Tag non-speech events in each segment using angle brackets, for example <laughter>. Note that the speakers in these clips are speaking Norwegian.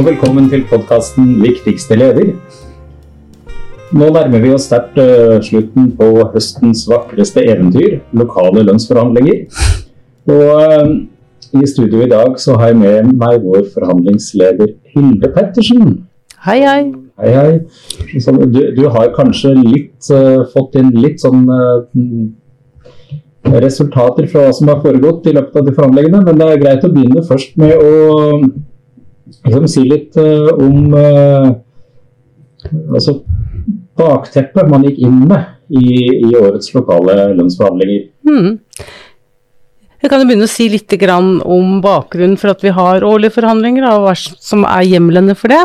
Og velkommen til podkasten 'Viktigste leder'. Nå nærmer vi oss sterkt uh, slutten på høstens vakreste eventyr, lokale lønnsforhandlinger. Og uh, i studio i dag så har jeg med meg vår forhandlingsleder Hilde Pettersen. Hei, hei. Hei, hei. Du, du, har kanskje litt, uh, fått inn litt sånn resultater fra hva som har foregått i løpet av de forhandlingene, men det er greit å begynne først med å liksom, si litt om altså bakteppet man gikk inn med i, i årets lokale lønnsforhandlinger. Mm. Jeg kan jo begynne å si litt om bakgrunnen for at vi har årlige forhandlinger, og hva som er hjemlene for det.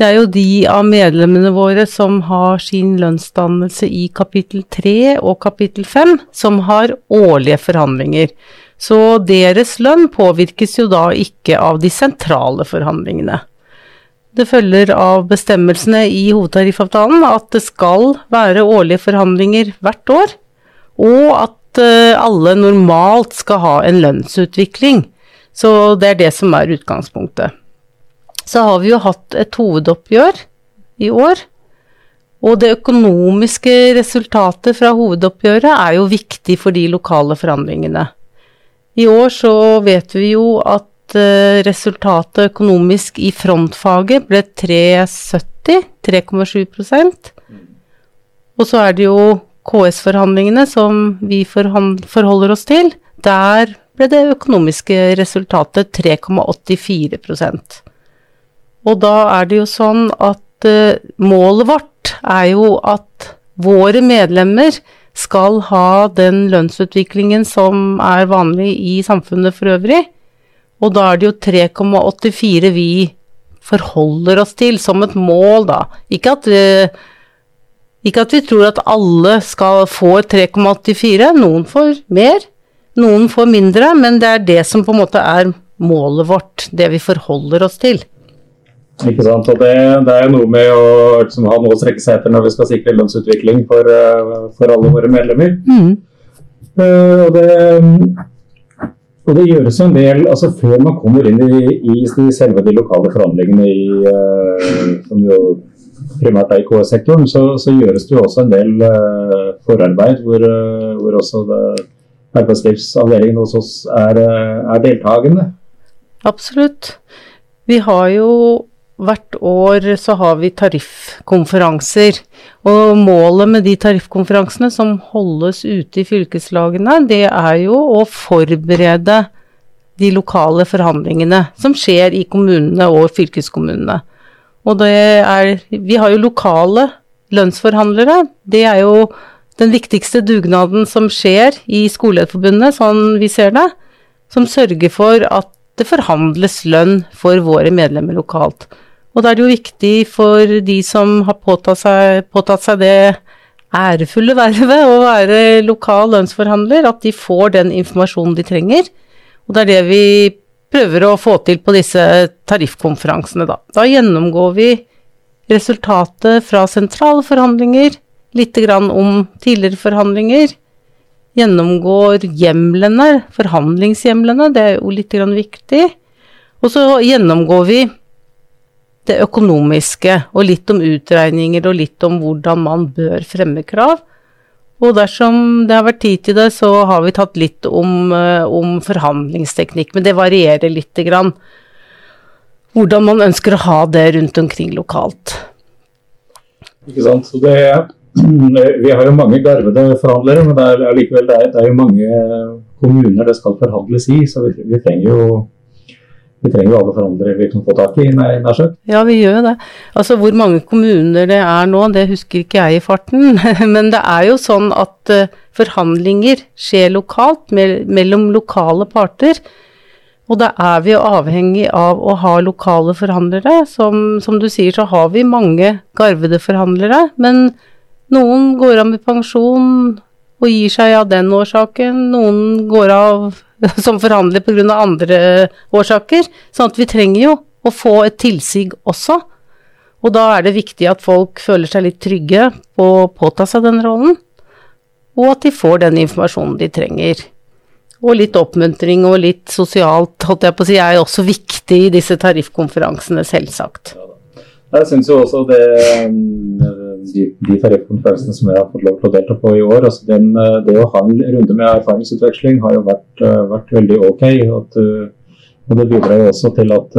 Det er jo de av medlemmene våre som har sin lønnsdannelse i kapittel 3 og kapittel 5, som har årlige forhandlinger. Så deres lønn påvirkes jo da ikke av de sentrale forhandlingene. Det følger av bestemmelsene i hovedtariffavtalen at det skal være årlige forhandlinger hvert år, og at eh, alle normalt skal ha en lønnsutvikling. Så det er det som er utgangspunktet. Så har vi jo hatt et hovedoppgjør i år. Og det økonomiske resultatet fra hovedoppgjøret er jo viktig for de lokale forhandlingene. I år så vet vi jo at Eh, resultatet økonomisk i frontfaget ble 3,70, 3,7 Og så er det jo KS-forhandlingene som vi forholder oss til. Der ble det økonomiske resultatet 3,84% Og da er det jo sånn at uh, målet vårt er jo at våre medlemmer skal ha den lønnsutviklingen som er vanlig i samfunnet for øvrig. Og da er det jo 3,84 vi forholder oss til som et mål, da. Ikke at vi, ikke at vi tror at alle skal få 3,84. Noen får mer, noen får mindre, men det er det som på en måte er målet vårt. Det vi forholder oss til. Ikke sant. Og det, det er noe med å liksom, ha noe å strekke seg etter når vi skal sikre lønnsutvikling for, eh, for alle våre medlemmer. Mm. Uh, og det og det gjøres en del altså Før man kommer inn i, i selve de lokale forhandlingene i, uh, som jo primært er i KS-sektoren, så, så, gjøres det jo også en del uh, forarbeid hvor, hvor også arbeidslivsavdelingen hos oss er, er deltakende. Absolutt. Vi har jo hvert år så har vi tariffkonferanser. Og målet med de tariffkonferansene som holdes ute i fylkeslagene, det er jo å forberede de lokale forhandlingene som skjer i kommunene og fylkeskommunene. Og det er Vi har jo lokale lønnsforhandlere. Det er jo den viktigste dugnaden som skjer i Skolelederforbundet, sånn vi ser det. Som sørger for at det forhandles lønn for våre medlemmer lokalt. Og da er det jo viktig for de som har påtatt seg, påtatt seg det ærefulle vervet å være lokal lønnsforhandler, at de får den informasjonen de trenger. Og det er det vi prøver å få til på disse tariffkonferansene, da. Da gjennomgår vi resultatet fra sentrale forhandlinger, litt grann om tidligere forhandlinger. Gjennomgår hjemlene, forhandlingshjemlene, det er jo litt grann viktig. Og så gjennomgår vi det økonomiske, og litt om utregninger og litt om hvordan man bør fremme krav. Og dersom det har vært tid til det, så har vi tatt litt om, eh, om forhandlingsteknikk, men det varierer lite grann. Hvordan man ønsker å ha det rundt omkring lokalt. Ikke sant. Så det, <clears throat> vi har jo mange garvede forhandlere, men det er, likevel, det er, det er jo mange kommuner det skal forhandles i, så vi, vi trenger jo vi trenger jo alle forhandlere vi kan få tak i, nær sagt. Ja, vi gjør jo det. Altså hvor mange kommuner det er nå, det husker ikke jeg i farten. <laughs> Men det er jo sånn at uh, forhandlinger skjer lokalt, mellom lokale parter. Og da er vi jo avhengig av å ha lokale forhandlere. Som, som du sier, så har vi mange garvede forhandlere. Men noen går av med pensjon og gir seg av den årsaken. Noen går av <laughs> som forhandler pga. andre årsaker. Sånn at vi trenger jo å få et tilsig også. Og da er det viktig at folk føler seg litt trygge på å påta seg den rollen, og at de får den informasjonen de trenger. Og litt oppmuntring og litt sosialt, holdt jeg på å si, er jo også viktig i disse tariffkonferansene, selvsagt. Jeg syns jo også det de, de tariffkonferansene som jeg har fått lov til å delta på i år, altså den, det å ha en runde med erfaringsutveksling har jo vært, vært veldig ok. At, og det bidrar jo også til at,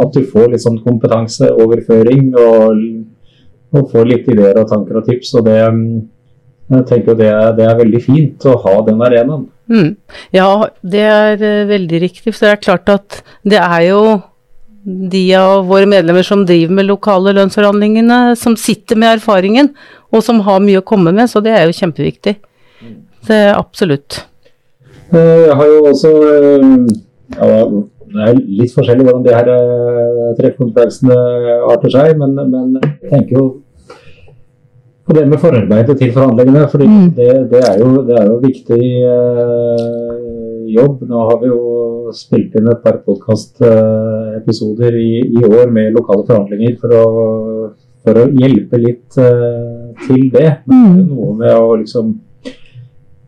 at du får litt sånn kompetanseoverføring og, og får litt ideer og tanker og tips. og det jeg tenker det er, det er veldig fint å ha den arenaen. Mm. Ja, det er veldig riktig. For det er klart at det er jo de av våre medlemmer som driver med lokale lønnsforhandlingene, som sitter med erfaringen, og som har mye å komme med, så det er jo kjempeviktig. Det er absolutt. Eh, jeg har jo også eh, ja, Det er litt forskjellig hvordan de her treffkonferansene arter seg, men, men jeg tenker jo på det med forarbeidet til forhandlingene. for mm. det, det, det er jo viktig eh, jobb. Nå har vi jo spilt inn et par podkastepisoder i, i, år med lokale forhandlinger for å, for å hjelpe litt eh, til det. Men det er jo noe med å liksom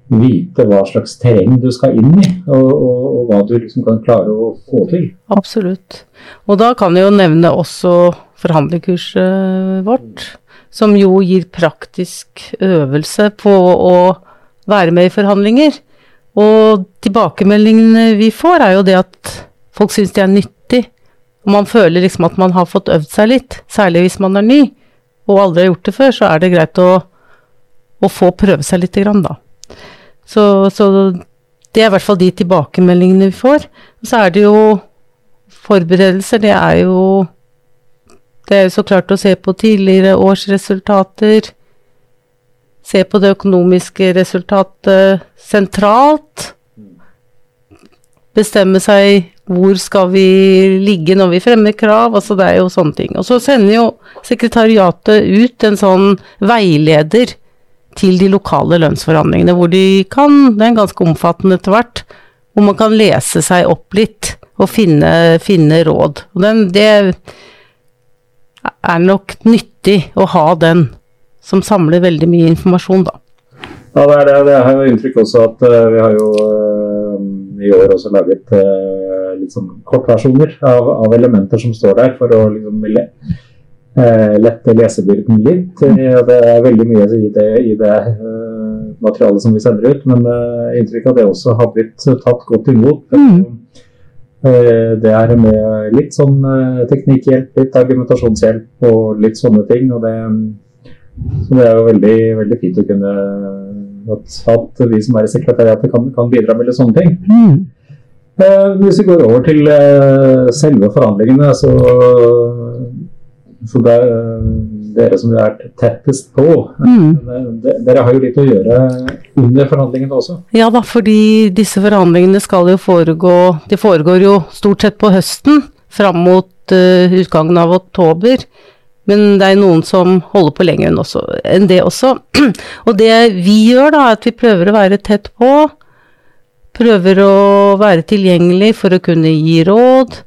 vite hva slags terreng du skal inn i, og, og, og, hva du liksom kan klare å få til. Absolutt. Og da kan jeg jo nevne også forhandlerkurset vårt som jo gir praktisk øvelse på å være med i forhandlinger. Og tilbakemeldingene vi får, er jo det at folk syns de er nyttig. Og man føler liksom at man har fått øvd seg litt, særlig hvis man er ny og aldri har gjort det før, så er det greit å, å få prøve seg lite grann, da. Så, så, det er i hvert fall de tilbakemeldingene vi får. Og så er det jo forberedelser, det er jo det er jo så klart å se på tidligere årsresultater, se på det økonomiske resultatet sentralt, bestemme seg hvor skal vi ligge når vi fremmer krav, altså det er jo sånne ting. Og så sender jo sekretariatet ut en sånn veileder til de lokale lønnsforhandlingene, hvor de kan, det er ganske omfattende etter hvert, hvor man kan lese seg opp litt og finne, finne råd. Og den, det er nok nyttig å ha den, som samler veldig mye informasjon, da. Ja, det er det. Det har jo inntrykk også at uh, vi har jo uh, i år også laget uh, litt sånn kortversjoner av, av, elementer som står der, for å liksom le, lette lesebyrden litt. det er veldig mye i det, i det materialet som vi sender ut, men inntrykk av det også har blitt tatt godt imot. Mm. Det er med litt sånn teknikkhjelp, litt argumentasjonshjelp og litt sånne ting. og det, så det er jo veldig, veldig fint å kunne at, at vi som er i sekretariatet kan, kan bidra med litt sånne ting. Mm. Eh, hvis vi går over til eh, selve forhandlingene, så, så det, dere som er tettest på. Mm. Dere har jo litt å gjøre under forhandlingene også? Ja da, fordi disse forhandlingene skal jo foregå De foregår jo stort sett på høsten, fram mot uh, utgangen av oktober. Men det er noen som holder på lenger enn, også, enn det også. <clears throat> Og det vi gjør, da, er at vi prøver å være tett på. Prøver å være tilgjengelig for å kunne gi råd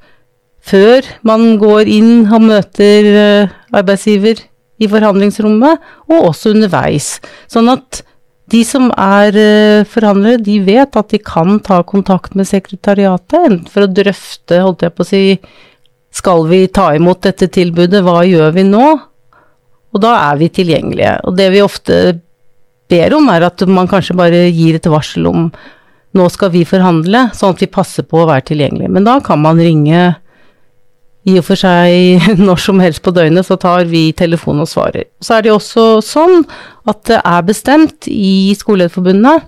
før man går inn og møter uh, arbeidsgiver i forhandlingsrommet, og også underveis. Sånn at de som er uh, forhandlere, de vet at de kan ta kontakt med sekretariatet, enten for å drøfte, holdt jeg på å si, skal vi ta imot dette tilbudet, hva gjør vi nå? Og da er vi tilgjengelige. Og det vi ofte ber om, er at man kanskje bare gir et varsel om nå skal vi forhandle, sånn at vi passer på å være tilgjengelige. Men da kan man ringe i og for seg <laughs> når som helst på døgnet, så tar vi telefon og svarer. Så er det også sånn at det er bestemt i Skolelederforbundet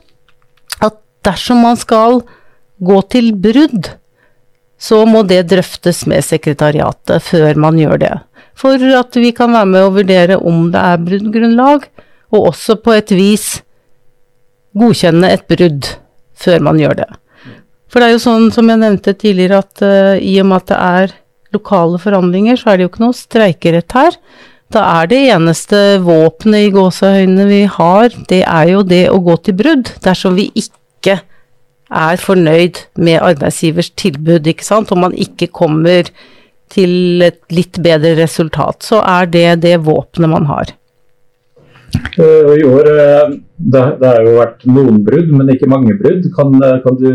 at dersom man skal gå til brudd, så må det drøftes med sekretariatet før man gjør det. For at vi kan være med å vurdere om det er bruddgrunnlag, og også på et vis godkjenne et brudd før man gjør det. For det er jo sånn som jeg nevnte tidligere, at uh, i og med at det er lokale forhandlinger, så er det jo ikke noe streikerett her. Da er det eneste våpenet i gåseøynene vi har, det er jo det å gå til brudd dersom vi ikke er fornøyd med arbeidsgivers tilbud, ikke sant, om man ikke kommer til et litt bedre resultat, så er det det våpenet man har. Uh, I år uh, det, det har jo vært noen brudd, men ikke mange brudd. Kan, kan du,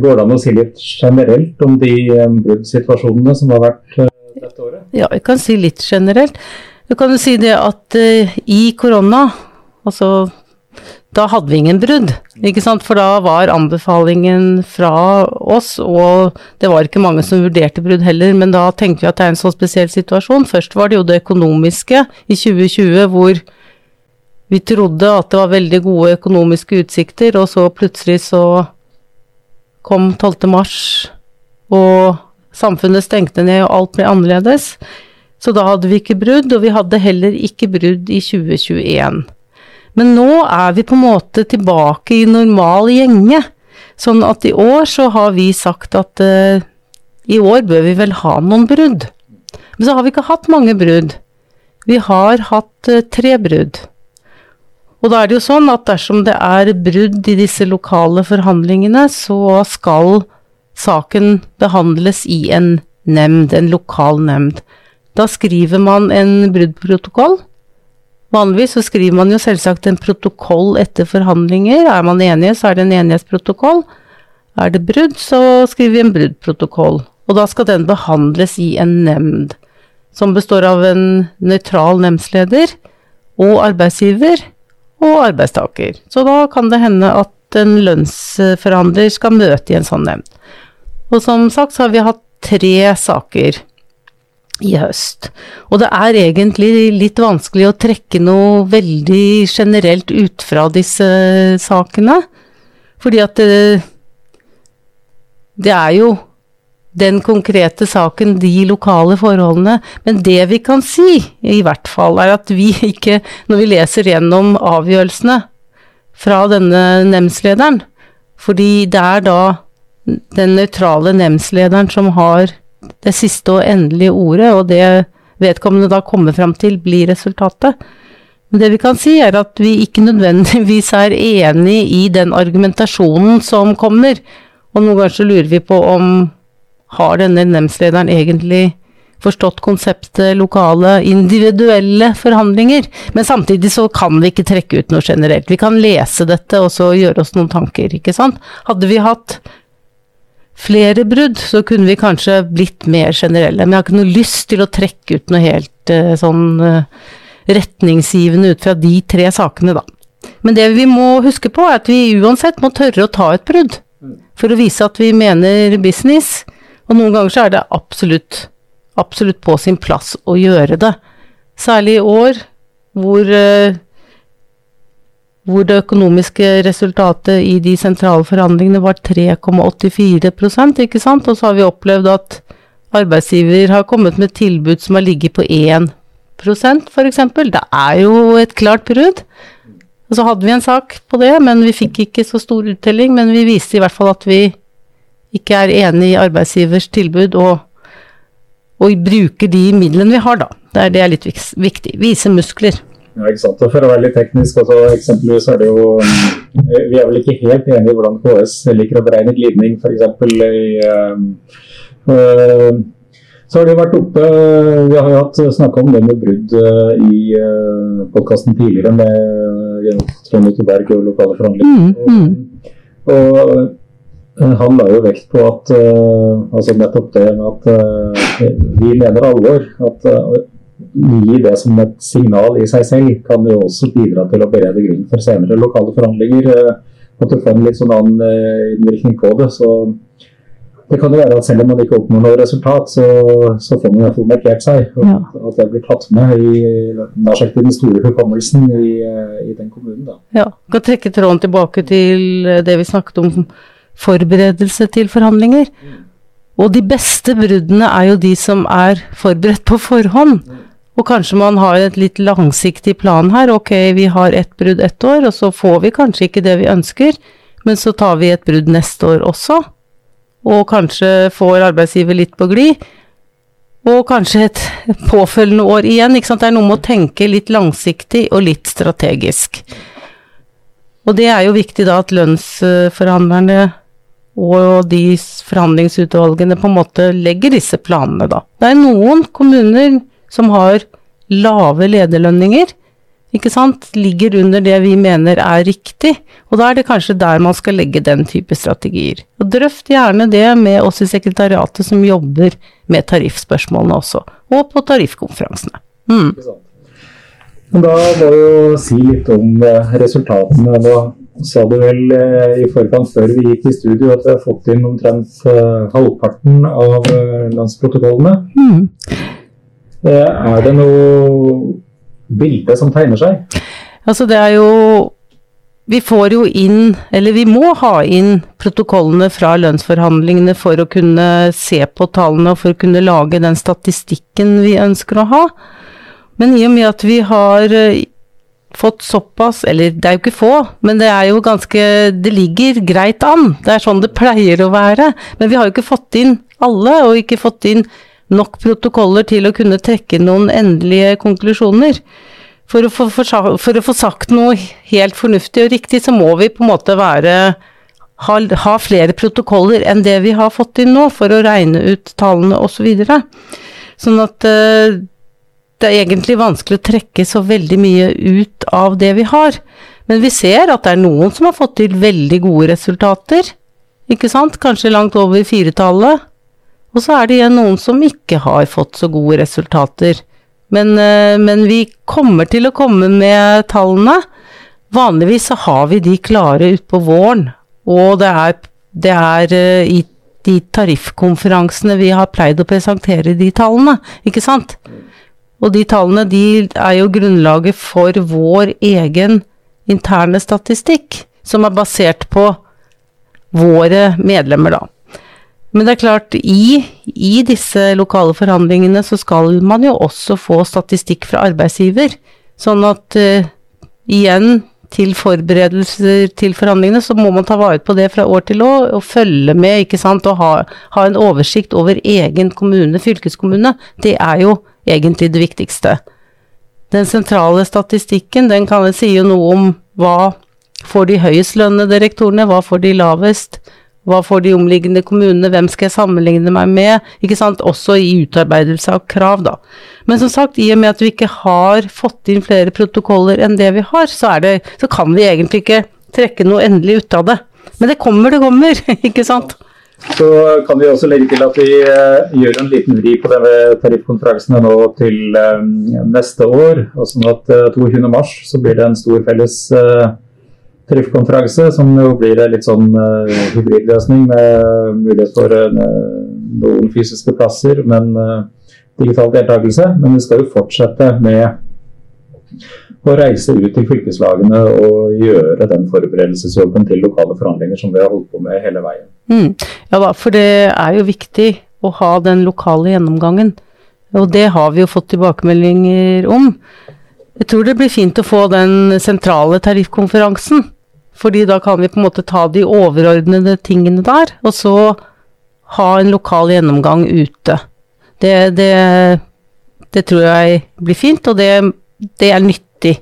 går det an å si litt generelt om de bruddsituasjonene som har vært dette året? Ja, jeg kan si litt generelt. Du kan jo si det at i korona, altså da hadde vi ingen brudd, ikke sant. For da var anbefalingen fra oss, og det var ikke mange som vurderte brudd heller, men da tenkte vi at det er en så spesiell situasjon. Først var det jo det økonomiske i 2020 hvor vi trodde at det var veldig gode økonomiske utsikter, og så plutselig så kom 12. mars, og samfunnet stengte ned, og alt ble annerledes. Så da hadde vi ikke brudd, og vi hadde heller ikke brudd i 2021. Men nå er vi på en måte tilbake i normal gjenge. Sånn at i år så har vi sagt at uh, i år bør vi vel ha noen brudd. Men så har vi ikke hatt mange brudd. Vi har hatt uh, tre brudd. Og da er det jo sånn at dersom det er brudd i disse lokale forhandlingene, så skal saken behandles i en nemnd, en lokal nemnd. Da skriver man en bruddprotokoll Vanligvis så skriver man jo selvsagt en protokoll etter forhandlinger. Er man enige, så er det en enighetsprotokoll. Er det brudd, så skriver vi en bruddprotokoll. Og da skal den behandles i en nemnd, som består av en nøytral nemndsleder og arbeidsgiver og arbeidstaker. Så da kan det hende at en lønnsforhandler skal møte i en sånn nemnd. Og som sagt så har vi hatt tre saker i høst. Og det er egentlig litt vanskelig å trekke noe veldig generelt ut fra disse sakene. Fordi at det, det er jo den konkrete saken, de lokale forholdene. Men det vi kan si, i hvert fall, er at vi ikke, når vi leser gjennom avgjørelsene fra denne nemndslederen Fordi det er da den nøytrale nemndslederen som har det siste og endelige ordet, og det vedkommende da kommer fram til, blir resultatet. Men det vi kan si, er at vi ikke nødvendigvis er enig i den argumentasjonen som kommer. Og noen ganger så lurer vi på om har denne nemndslederen egentlig forstått konseptet lokale, individuelle forhandlinger. Men samtidig så kan vi ikke trekke ut noe generelt. Vi kan lese dette og så gjøre oss noen tanker, ikke sant. Hadde vi hatt flere brudd, så kunne vi kanskje blitt mer generelle. Men jeg har ikke noe lyst til å trekke ut noe helt uh, sånn uh, retningsgivende ut fra de tre sakene, da. Men det vi må huske på, er at vi uansett må tørre å ta et brudd. For å vise at vi mener business. Og noen ganger så er det absolutt, absolutt på sin plass å gjøre det. Særlig i år, hvor uh, hvor det økonomiske resultatet i de sentrale forhandlingene var 3,84% ikke sant, og så har vi opplevd at arbeidsgiver har kommet med tilbud som har ligget på 1% f.eks. Det er jo et klart brudd. Og så hadde vi en sak på det, men vi fikk ikke så stor uttelling. Men vi viste i hvert fall at vi ikke er enig i arbeidsgivers tilbud, og, og bruker de midlene vi har, da. Det er, det er litt viktig. Vise muskler. Ja, ikke sant. Og For å være litt teknisk, altså, eksempelvis er det jo eh, Vi er vel ikke helt enige i hvordan KS liker å beregne glidning, f.eks. i uh, uh, så har det vært oppe Vi har jo hatt snakka om det med brudd i podkasten tidligere med Trond Otto Berg og lokale forhandlinger. Mm, mm. Og, og han la jo vekt på at altså nettopp det med at vi mener alvor. At gi det som et signal i seg selv, kan jo også bidra til å berede grunn for senere lokale forhandlinger. At du får en litt sånn annen eh, innvirkning på det. så det kan jo være at selv om man ikke oppnår noe resultat, så, så får man i hvert fall markert seg. Og ja. At det blir tatt med i, sagt, i den store hukommelsen i, i, den kommunen. Da. Ja, kan trekke tråden tilbake til det vi snakket om forberedelse til forhandlinger. Mm. Og de beste bruddene er jo de som er forberedt på forhånd. Og kanskje man har et litt langsiktig plan her. Ok, vi har ett brudd ett år, og så får vi kanskje ikke det vi ønsker, men så tar vi et brudd neste år også. Og kanskje får arbeidsgiver litt på glid. Og kanskje et påfølgende år igjen. Ikke sant? Det er noe med å tenke litt langsiktig og litt strategisk. Og det er jo viktig da at lønnsforhandlerne og de forhandlingsutvalgene på en måte legger disse planene, da. Det er noen kommuner som har lave lederlønninger. ikke sant, ligger under det vi mener er riktig. Og da er det kanskje der man skal legge den type strategier. Og drøft gjerne det med oss i sekretariatet som jobber med tariffspørsmålene også, og på tariffkonferansene. Mm. Da må du jo si litt om eh, resultatene. Da sa du vel eh, i forkant før vi gikk i studio at vi har fått inn omtrent uh, halvparten av landsprotokollene. Mm. Er det noe bilde som tegner seg? Altså det er jo Vi får jo inn, eller vi må ha inn protokollene fra lønnsforhandlingene for å kunne se på tallene og for å kunne lage den statistikken vi ønsker å ha. Men i og med at vi har eh, fått såpass, eller det er jo ikke få, men det er jo ganske Det ligger greit an. Det er sånn det pleier å være. Men vi har jo ikke fått inn alle, og ikke fått inn nok protokoller til å kunne trekke noen endelige konklusjoner. For å, få, for, å få sagt noe helt fornuftig og riktig, så må vi på en måte være ha, ha flere protokoller enn det vi har fått inn nå, for å regne ut tallene osv. Så sånn at uh, det er egentlig vanskelig å trekke så veldig mye ut av det vi har. Men vi ser at det er noen som har fått til veldig gode resultater. Ikke sant? Kanskje langt over firetallet. Og så er det igjen noen som ikke har fått så gode resultater. Men, eh, men, vi kommer til å komme med tallene. Vanligvis så har vi de klare utpå våren, og det er, det er eh, i de tariffkonferansene vi har pleid å presentere de tallene, ikke sant? Og de tallene de er jo grunnlaget for vår egen interne statistikk, som er basert på våre medlemmer, da. Men det er klart, i, i, disse lokale forhandlingene så skal man jo også få statistikk fra arbeidsgiver. Sånn at uh, igjen, til forberedelser til forhandlingene, så må man ta vare på det fra år til år og følge med, ikke sant, og ha, ha en oversikt over egen kommune, fylkeskommune. Det er jo egentlig det viktigste. Den sentrale statistikken, den kan si jo noe om hva får de høyest lønnede rektorene, hva får de lavest, hva får de omliggende kommunene, hvem skal jeg sammenligne meg med? Ikke sant, også i utarbeidelse av krav, da. Men som sagt, i og med at vi ikke har fått inn flere protokoller enn det vi har, så, det, så kan vi egentlig ikke trekke noe endelig ut av det. Men det kommer, det kommer, <laughs> ikke sant. Så kan vi også legge til at vi uh, gjør en liten vri på denne tariffkonferansen nå til uh, neste år. og sånn at uh, 22.3 så blir det en stor felles uh, tariffkonferanse, som jo blir en litt sånn uh, hybridløsning med mulighet for uh, noen fysiske plasser, men uh, digital deltakelse. Men vi skal jo fortsette med å reise ut til fylkeslagene og gjøre den forberedelsesjobben til lokale forhandlinger som vi har holdt på med hele veien. Mm. Ja da, for det er jo viktig å ha den lokale gjennomgangen. Og det har vi jo fått tilbakemeldinger om. Jeg tror det blir fint å få den sentrale tariffkonferansen fordi da kan vi på en måte ta de overordnede tingene der, og så ha en lokal gjennomgang ute. Det, det, det tror jeg blir fint, og det, det, er nyttig.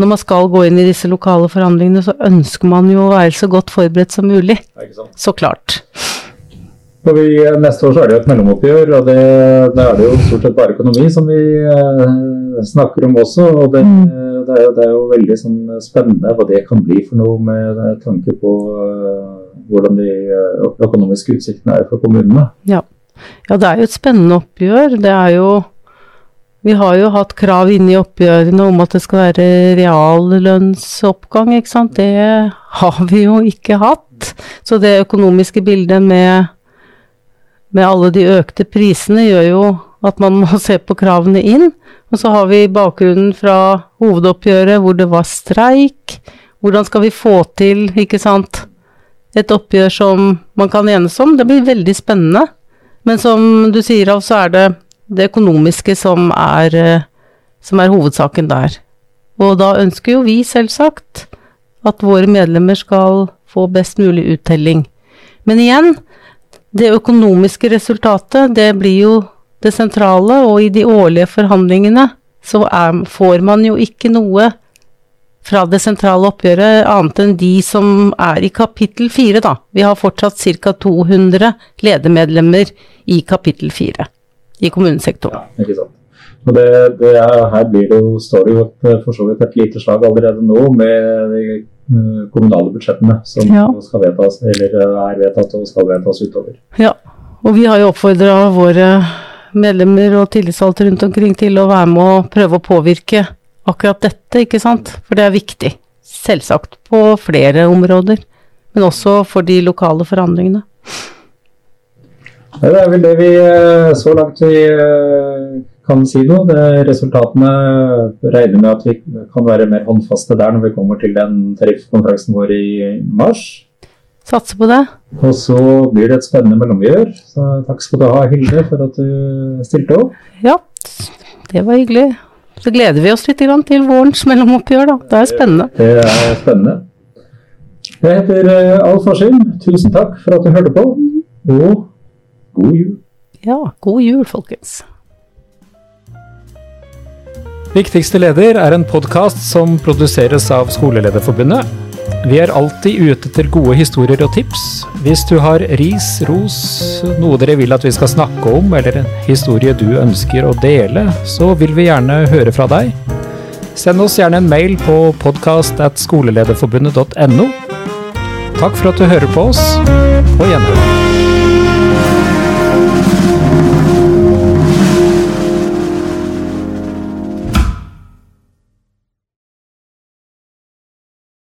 Når man skal gå inn i disse lokale forhandlingene, så ønsker man jo å være så godt forberedt som mulig. Så klart. For vi, neste år så er det jo et mellomoppgjør, og det, det er det jo stort sett bare økonomi som vi eh, snakker om også. og det, mm. det, er jo, det, er jo, veldig sånn, spennende hva det kan bli for noe med tanke på uh, hvordan de økonomiske utsiktene er for kommunene. Ja. ja, det er jo et spennende oppgjør. Det er jo vi har jo hatt krav inne i oppgjørene om at det skal være reallønnsoppgang, ikke sant. Det har vi jo ikke hatt. Så det økonomiske bildet med med alle de økte prisene gjør jo at man må <laughs> se på kravene inn. Og så har vi bakgrunnen fra hovedoppgjøret hvor det var streik. Hvordan skal vi få til, ikke sant, et oppgjør som man kan enes om? Det blir veldig spennende. Men som du sier Alf, så er det det økonomiske som er, eh, som er hovedsaken der. Og da ønsker jo vi selvsagt at våre medlemmer skal få best mulig uttelling. Men igjen, det økonomiske resultatet, det blir jo det sentrale, og i de årlige forhandlingene så er, får man jo ikke noe fra det sentrale oppgjøret, annet enn de som er i kapittel fire, da. Vi har fortsatt ca. 200 ledermedlemmer i kapittel fire i kommunesektoren. Ja, ikke sant. Og det, det er, her blir det jo, står det jo for så vidt et lite slag allerede nå med kommunale budsjettene som Ja. skal vedtas, eller er vedtatt og skal vedtas utover. Ja, og vi har jo oppfordra våre medlemmer og tillitsvalgte rundt omkring til å være med og prøve å påvirke akkurat dette, ikke sant? For det er viktig. Selvsagt på flere områder, men også for de lokale forandringene. Det er vel det vi eh, så langt vi eh, kan si noe. Det Resultatene regner med at vi kan være mer håndfaste der når vi kommer til den tariffkonferansen vår i mars. Satser på det. Og så blir det et spennende mellomgjør. Så takk skal du ha, Hilde, for at du stilte opp. Ja, det var hyggelig. Så gleder vi oss litt til vårens mellomoppgjør, da. Det er spennende. Det er spennende. Jeg heter eh, Alf Askim. Tusen takk for at du hørte på, og god jul. Ja, god jul, folkens. Viktigste leder er en podkast som produseres av Skolelederforbundet. Vi er alltid ute etter gode historier og tips. Hvis du har ris, ros, noe dere vil at vi skal snakke om, eller en historie du ønsker å dele, så vil vi gjerne høre fra deg. Send oss gjerne en mail på podkast.skolelederforbundet.no. Takk for at du hører på oss. På gjenhør.